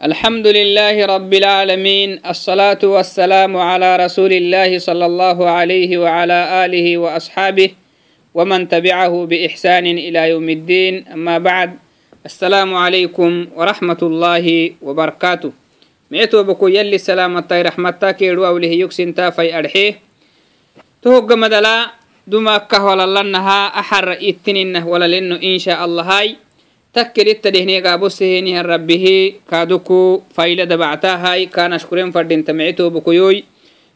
الحمد لله رب العالمين الصلاة والسلام على رسول الله صلى الله عليه وعلى آله وأصحابه ومن تبعه بإحسان إلى يوم الدين أما بعد السلام عليكم ورحمة الله وبركاته ميتو بكو يلي سلامة رحمة كيرو أوله يكسن تافي أرحيه تهق مدلا دما كهولا لنها أحر إتنينه ولا لنه إن شاء الله هاي takkelitta dhehneegaabosehenihan rabbihi kaaduku fayla dabactaahai kaanashkuren fadhinta mici toobukoyoy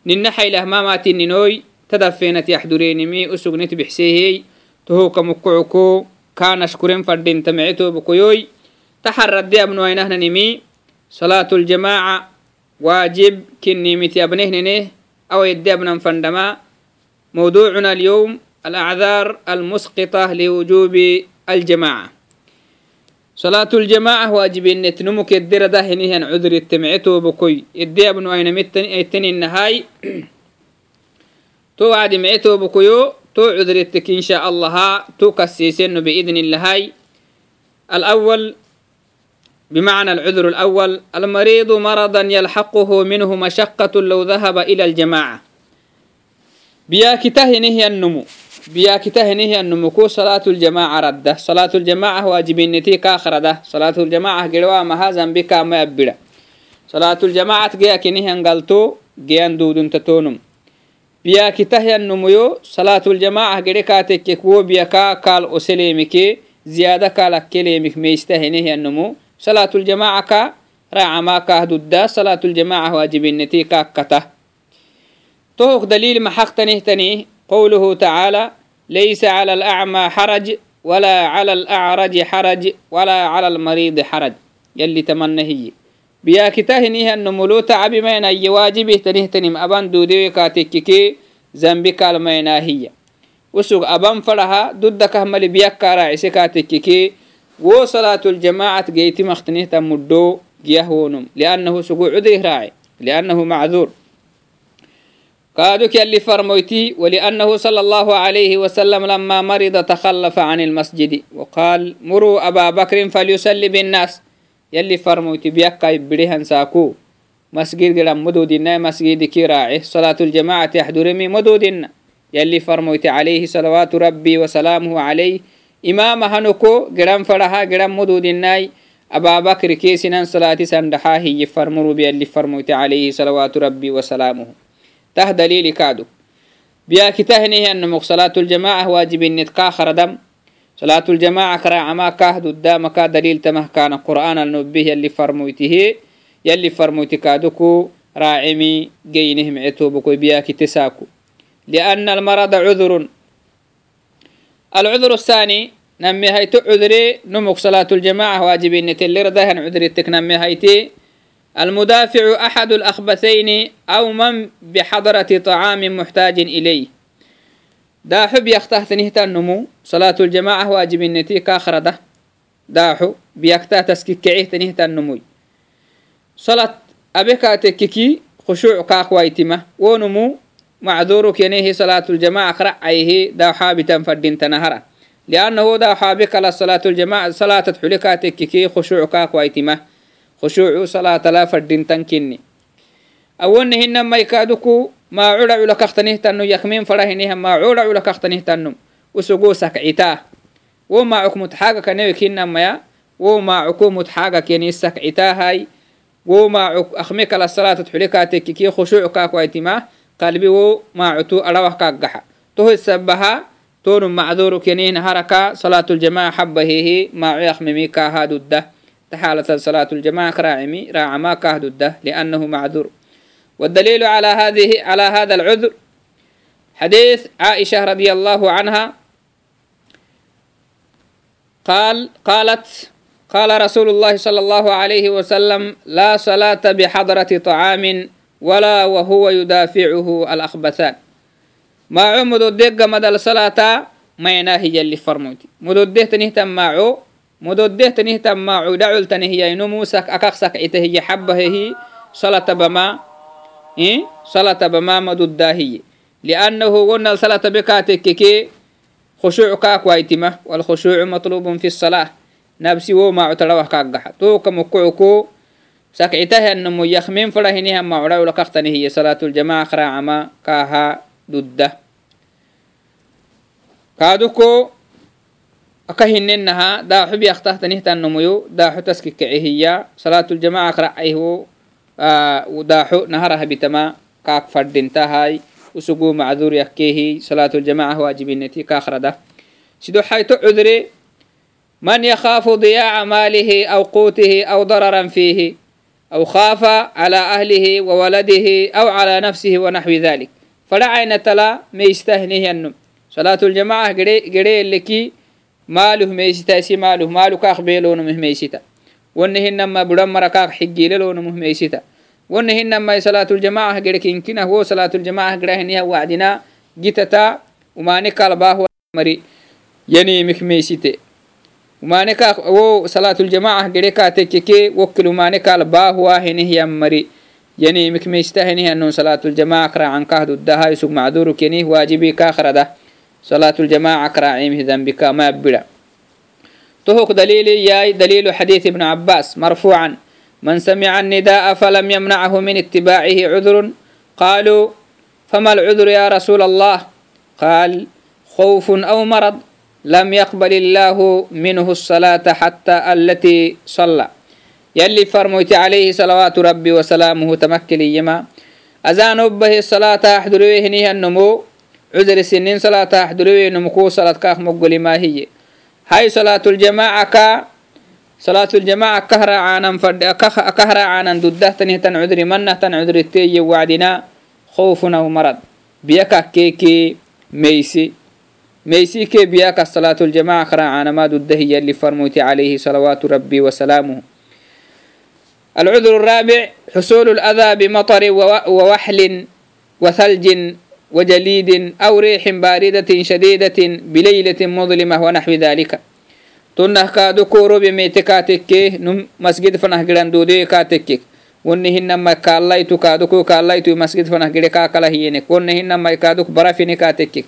nina xaylahmaamaatininooy tadafeenat yaxdureenimi usugnit bixseehey tohuka mukkocoko kaanashkuren fadhinta mici toobukoyoy taxaradde abnuainahnanimi salaatuljamaaca waajib kinimiti abnehneneh awayedde abnan fandhama mawduucuna alyowm alacdaar almusqita liwujuubi aljamaaca صلاة الجماعة واجب إن تنمك الدرة ده هنيهن عذر التمعتو بكوي إدي أبن أين متن إتن النهاي تو عاد معتو بكيو تو عذر التك إن شاء الله تو كسيسن بإذن الله هاي الأول بمعنى العذر الأول المريض مرضا يلحقه منه مشقة لو ذهب إلى الجماعة بياكته نهي النمو بياكته نهي النمو كو صلاة الجماعة ردة. صلاة الجماعة واجبين نتي كاخرة صلاة الجماعة قلوا ما هذا بكا ما يبدا صلاة الجماعة جياك نهي انقلتو جيان دودن تتونم. بياكته النمو صلاة الجماعة قلقاتك كو بيكا قال أسليمك زيادة قال كلمك ميسته نهي النمو صلاة الجماعة كا راعى ما كهدد صلاة الجماعة واجبين نتي كاكته توك دليل ما حق تنه. قوله تعالى ليس على الأعمى حرج ولا على الأعرج حرج ولا على المريض حرج. يلي تمنى هي. بيا كتاهنيه النملو تعب مين أي تنه تنم أبان دوديو كاتككي زنبي كالمينا هي. وسوق أبان فرها ضدك كهمل بيكا كاراعسي كاتككي وصلاة الجماعة جيت geyti تمدو جيهونم. لأنه liannahu sugu cudrih raaci liannahu قادك يلي فرمويتي ولأنه صلى الله عليه وسلم لما مرض تخلف عن المسجد وقال مروا أبا بكر فليصلي بالناس. يلي فرمويتي بيكا يبريهن ساكو. مسجد قلم مدودنا مسجد كي راعي. صلاة الجماعة يحضرمي مدودنا. يلي فرمويتي عليه صلوات ربي وسلامه عليه. إمام هنكو قلم فرها قلم مدودناي أبا بكر كيسنا صلاة سندحا هي فرمرو بيلي فرمويتي عليه صلوات ربي وسلامه. tah dalili kadu biyaakitahnehanamok salaatuljamacah waajibinned kaa kharadam salaatuljamaca karaacamaa kaah duddaama kaa daliiltamah kaana qur'aanal nobeh yalli farmoytihe yalli farmoyti kaaduku raacimi geyneh mice toobokoi biyaakite saaku lianna almarada cudurun alcuduru saani namehayto cudure nomok salaatuljamacah waajibinnetelliradahan cudritek namehayte المدافع أحد الأخبثين أو من بحضرة طعام محتاج إليه داحو بيختاه تنهتا النمو صلاة الجماعة واجب النتي كاخرة داحو بيكتا تسكيك كعيه تنهتا النمو صلاة أبكا تككي خشوع كاك وايتمة ونمو معذورك ينيه صلاة الجماعة قرأ عيه داحا بتنفردين تنهرة لأنه داحا بك صلاة الجماعة صلاة تحلكا تككي خشوع كاك khushuucu salaatala fadhintan kinni. Awonne hinan maikaaduku maacuda culakaqtanihtanno yakmin farahineh maacuda culakaqtanihtanno usugo sakcitaa. Wo maacuk mutxaaga kanewe kinamaya wo maacuku mutxaaga keni sakcitaahay wo maacuk akhme kala salaatat xulikaatekki kii khushuuc kaakwaitimaa qalbi wo maacutu arawah kaaggaxa tohoy sabaha tonu macduru kenihna haraka salaatu ljamaaca xabahehe maacu akhmemi kaahadudda السبها تون معذور كنين هركا صلاة الجماعة حبه هي ما يخممي كاهادو الده تحالة صلاة الجماعة راعمي راعما كهد الده لأنه معذور والدليل على هذه على هذا العذر حديث عائشة رضي الله عنها قال قالت قال رسول الله صلى الله عليه وسلم لا صلاة بحضرة طعام ولا وهو يدافعه الأخبثان ما عمد الدق مدى الصلاة ما يناهي اللي فرموتي مدده تنهتم معه mododehtanih tamma cudhacultanehyaino musak akaqsak citehiye xabahehi salatabama eh, salatabama madudaahiye liannahu gonal salatabe kaatekkeke khushuuc kaakwaitima walkhushuucu matlubun fi salaa nabsi wo maacutarawah kaagaxa tooka mukucuko sakcitahianamo yakmin farahiniha maacudhaculakaqtanehiye salaatuljamaca kraacama kaaha dudda kaaduko aka hinenaha daaxu biaktahtanihtanomoyo daaxu taskikacehiya salaatuljamaca kracaiho daaxu naharahabitama kaak fadhintahay usugu macduriyakkehi salaatuljamaca waajibineti kaakrada sido hayto cudre man yakhaafu diyaaca maalihi aw quutihi aw dararan fiihi aw khaafa cala ahlihi wawaladihi aw cala nafsihi wanaxwi dalik fadhacaina tala meystahnehiyanno salaatuljamaca gereeleki gere maaluh meysita isi maaluh maalu kaak beeloonomuh meysita wonne hinama budan mara kaak xiggiileloonomuh meysita wonne hinama salaatuljamaacah gere kinkinah wo salaatuljamaacah gerahiniha wacdina gitata umane kalbaahmari yanimik meysite umane kaak wo salaatuljamaacah gere kaatekeke wokkil umane kalbaahuwa henih yammari yanimik meysita henihanon salaatuljamaac raacankaah duddaha isug macduruk waajibi kaak صلاة الجماعة كراعيم هذن بك ما بلا تهوك دليل ياي دليل حديث ابن عباس. مرفوعا من سمع النداء فلم يمنعه من اتباعه عذر. قالوا فما العذر يا رسول الله؟ قال خوف أو مرض لم يقبل الله منه الصلاة حتى التي صلى. يلي فرموت عليه صلوات ربي وسلامه تمكلي يما أذان به الصلاة أحضروه نيها النمو. عذر سنين صلاة أحضروه نمكو صلاة كاخ مقل ما هي هاي صلاة الجماعة كا صلاة الجماعة كهرا عانا فرد كهرا عانا ضده تنه تن عذر منه تن عذر التي وعدنا خوف أو مرض بيكا كيكي ميسي ميسي كي بياك الصلاة الجماعة خرا عانا ما ضده اللي فرموت عليه صلوات ربي وسلامه العذر الرابع حصول الأذى بمطر ووحل وثلج وجليد أو ريح باردة شديدة بليلة مظلمة ونحو ذلك. تنه كادو كورو بميتكاتك نم مسجد فنه جران دودي كاتك ونهن ما كالايتو كادو كو كالايتو مسجد فنه جري كاكلا هينك. ونهن ما كادو برافيني كاتك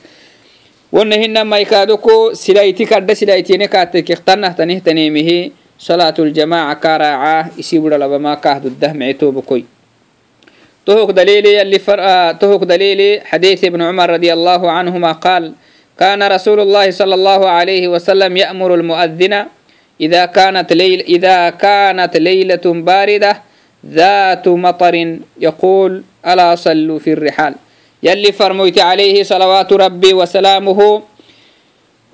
ونهن ما كادو سلايتي كاد سلايتي كاتك اختنه تنه تنيمه. صلاة الجماعة كراعة يسيبر لبما كهد الدهم عتوب كوي تهوك دليلي اللي فرق تهوك دليلي حديث ابن عمر رضي الله عنهما قال كان رسول الله صلى الله عليه وسلم يأمر المؤذن إذا كانت ليل إذا كانت ليلة باردة ذات مطر يقول ألا صلوا في الرحال يلي فرميت عليه صلوات ربي وسلامه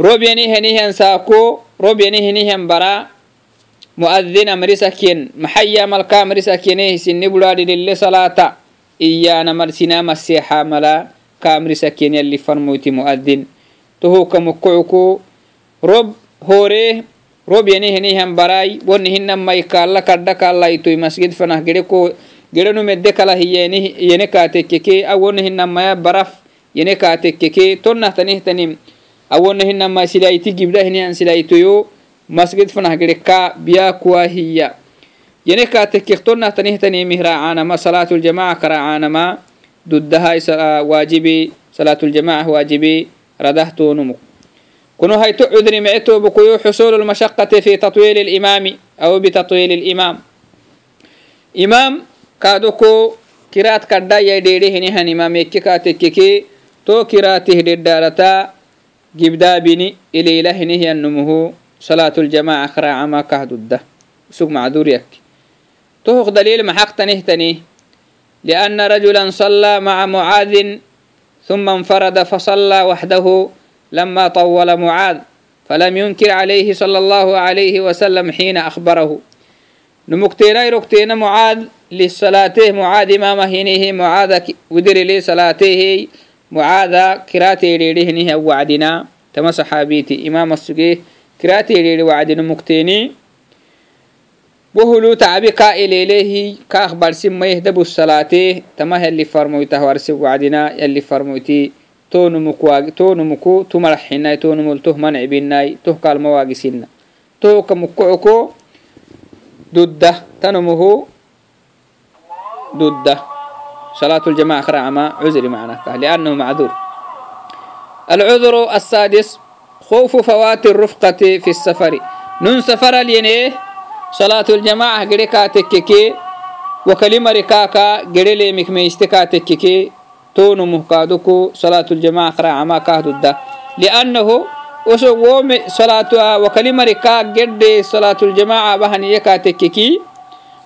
ربيني هنيهن ساكو ربيني هنيهن برا mu'adhin amrisaken maxayyamalka amrisakenehisinni budhaadhidille salaata. Iyyaana marsinamaseexa mala ka amrisaken yalli farmoyti mu'adhin tohuka mukkucuku rob hooree rob yenihenihan baraay wonihinamai kaalla kadha kallaitoi masgid fanah gereko gerenu medde kala hiyene kaatekkeke awonihinamaya baraf yene kaatekkeke tonnah tanihtanim awonihinamai silayti gibdahinihan silaytoyo masgid fanahgedeka biya kuwa hiya. Yene katekektonah tanihtanimih raacanama salaatuljamaca ka raacanama duddahai waajibi salaatuljamaca waajibi radah tonumuk kuno hayto cudri mece tobukuyo xusul fi tatwiil limaami aw bitatwiil limaam imaam kaadoko kiraad kadha yaidheedhehinihan imaameke kaatekeke to kiraatih dhedhaarata gibdaabini ililahinih yannumuhu صلاة الجماعة خرا عما كهد الده. سوق معذور يك. توخ دليل محق تنهتني لأن رجلا صلى مع معاذ ثم انفرد فصلى وحده لما طول معاذ. فلم ينكر عليه صلى الله عليه وسلم حين أخبره. نمكتين ركتين معاذ للصلاته معاذ إمام هينيه معاذ ودر لي صلاته. معاذ كراتي ليهنه وعدنا. تما صحابيتي إمام السجيه كراتي ليري وعدنا مكتيني وهلو تعبي قائل إليه كاخ برسم ما يهدب الصلاة. تما اللي فرمويته ورسي وعدنا يلي فرمويتي تونو مكو تونو مكو تمرحنا تونو ملته منع بيناي تو قال مواقسنا تو كمكوكو ضده تنمه ضده صلاة الجماعة خرعما عذر معنا لأنه معذور. العذر السادس خوف فوات الرفقة في السفر نون سفر الينيه صلاة الجماعة قريكا تككي وكلي مركاكا جريلي مكميستكا تككي تونو مهكادوكو صلاة الجماعة قرا عما كاهدو لأنه وسووم صلاة وكلي مركا جد صلاة الجماعة بهنيكا تككي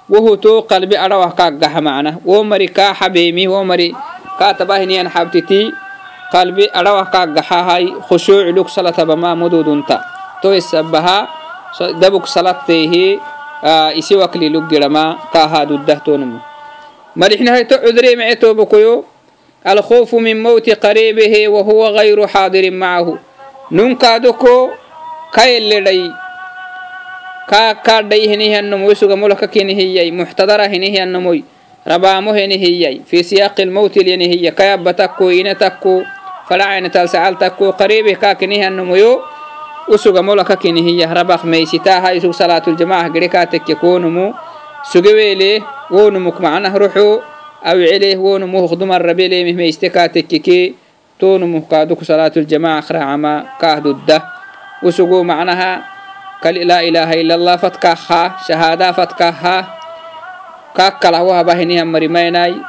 وهو تو قلبي أروح كاقها معنا ومركا حبيمي ومري كاتبهني أن حبتتي قلبي أروح كاقها هاي خشوع لك صلاة بما مدودنتا تو السبها دبك صلاة تيه آه isi wakli luggirama kaahadu dahtonmu marixna hayto cudre meceto bokoyo الخوف من موت قريبه وهو غير حاضر معه ننكادكو كايلدي كا كادي هني النمو سوغا مولك كيني هي محتضرة هني النمو ربامو هني هي في سياق الموت ليني هي كيابتكو إنتكو kalacaynatalsacalta ku qariibi kaakinihianumuyo usugamola kakinihiya rabaq meysitaaha isug salaatuljamaah gere kaa tekke koonumu sugeweele wonumuk macnah ruxu awicele wonumu hukdumarrabelemih meyste kaa tekkeke toonumuh kaaduk salaatuljamaah raacama kaahdudda usugu macnaha kali laa ilaaha ila allah fatkaha shahaada fatkaha kaakkalah wahabahinihan marimaynay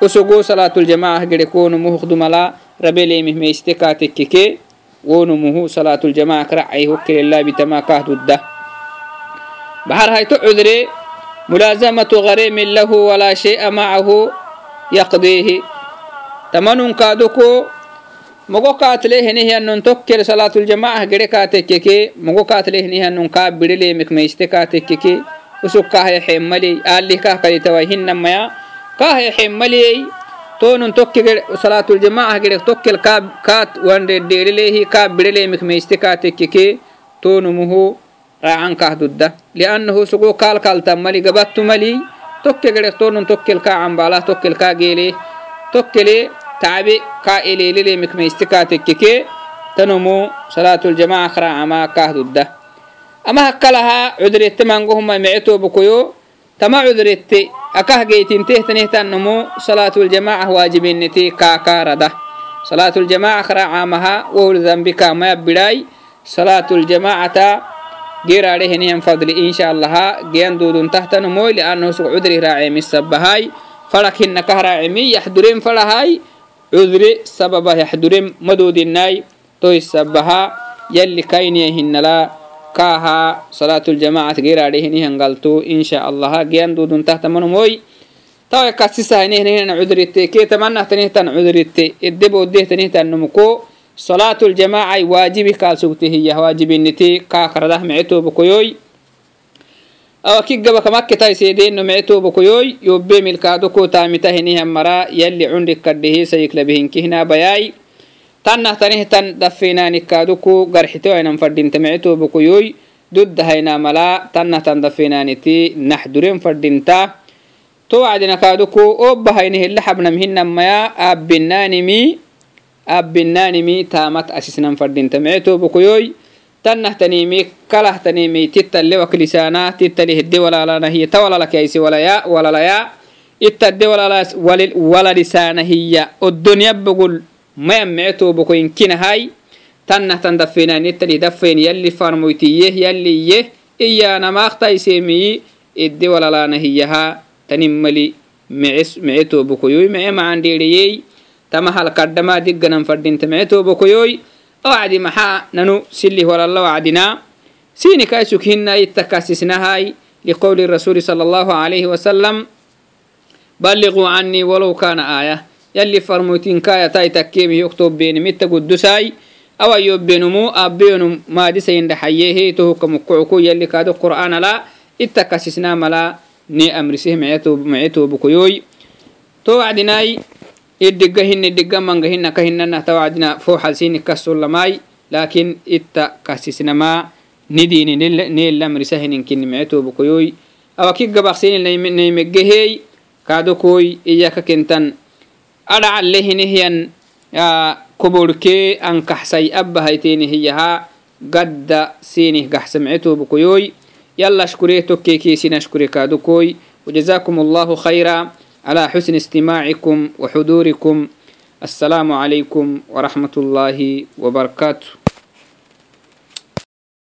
usugu salaatuljamaah gere koonumu hukdumala ربيليمه استكاتك كي ونمه صلاة الجماعة كرعي وكل الله بتما كهدده بحر هاي تعذري ملازمة غريم له ولا شيء معه يقضيه. تمن كادوكو مغو قاتله نهي أن تكر صلاة الجماعة غري كاتك كي مغو كاتليه نهي أن كابر استكاتك كي. وسكاه حملي آل كاه كالي تويهن ميا. كاه حملي tonun tokke salaatul jamaaha gedek tokkel kaat wandeddeeleleehi kaa bidhelee mikmeyste kaa tekkeke tonumuhu qaacan kah dudda. Liannahu sugu kaalkaaltan mali gabattu mali tokke gedek tonun tokkel kaa cambaala tokkel kaa geelee tokkele tacabe kaa eleelelee mikmeyste kaa tekkeke tanumu salaatul jamaaha qaraacamaa kah dudda. Ama hakkalahaa cudrette mangohuma mece toobukoyo tama cudrette akahgeytintehtnehtanmu salaatuljamaaca waajibinniti kaakarada salaatuljamaaca karacaamaha wohul dambika maya bidhaay salaatuljamaacata geraadhehenihan fadli insha allaha geyan duuduntahtanmoy liannahu sug cudri raacemi sabahaay falak hina kah raacemi yaxdurem falahaay cudri sababa yaxdurem madoodinaay toy sabaha yalli kainiya hinalaa kaha salatu ljamacati geradhehinihgaltu insha allaha geyan duduntahtamanumoi tawa yakasisahanihnehnan cudritte ketamanahtanitan cudritte edeboodehtanihtannumko salatu ljamacai waajibi kaalsugte hiyah waajibinite kaakardah mecetobokoyoi awakigabakamaketaiseedeno mecetobokoyoi yobbe milkaadoko taamitahinihan mara yalli cundhikadhehe sayiklabihinkihnaabayai tanah tanih tan dafinanikaaduku garxito ainan fadintamicito bukuyoy dudda hayna mala tanah tan dafinaaniti naxduren fadinta to wacdinakaaduku obahayni hilla xabnamhinamaya abbinaanimi abbinaanimi taamat asisnan fadintamicito bukuyoy tanah tanimi kalah tanimi tittalle waklisaana tittali hidde walalana hiya ta walalakaisi walalaya. Ittadde walalisaana hiya mayammico bokoyin kinahai tannahtan dafeenanitani dafeen yalli farmoytiyyeh yalliyyeh iyanamaktaisemiyi iddi walalaanahiyaha tanin mali mice tobokoyoy mice macandheereyey tama halkadhamaa digganan fadhinta mice tobokoyoy awacdi maxaa nanu silih walala wacdinaa siinikaisuk hina ittakasisnahai liqowli rasuuli sala allahu alayhi wasalam balliquu cannii walow kaana aayah كايسوك هنا يتكاسسنا هاي لقول الرسول صلى الله عليه وسلم بلغوا عني ولو كان آية يلي فرموتين كايا تاي تكيمي يكتب بين متى قدساي أو يبينمو أبينم ما دي سين حيه تو كمكعكو يلي كادو قرآن لا اتكاسسنا ملا ني أمرسه معيتو معيتو بكيوي تو وعدناي الدقة هن الدقة من هن كهن توعدنا فوح سين كسر لماي لكن إتا كاسسنا ما نديني نيل أمرسه نكين معيتو بكيوي أو كي قبقسين نيمجهي كادو كوي إياك كنتن adhacalehinihiyan koborkee an kaxsay abbahaytenihiyaha gadda sinih gaxsamcetobukoyoy يلا اشكري توكي كيسين اشكري كادوكوي وجزاكم الله خيرا على حسن استماعكم وحضوركم السلام عليكم ورحمة الله وبركاته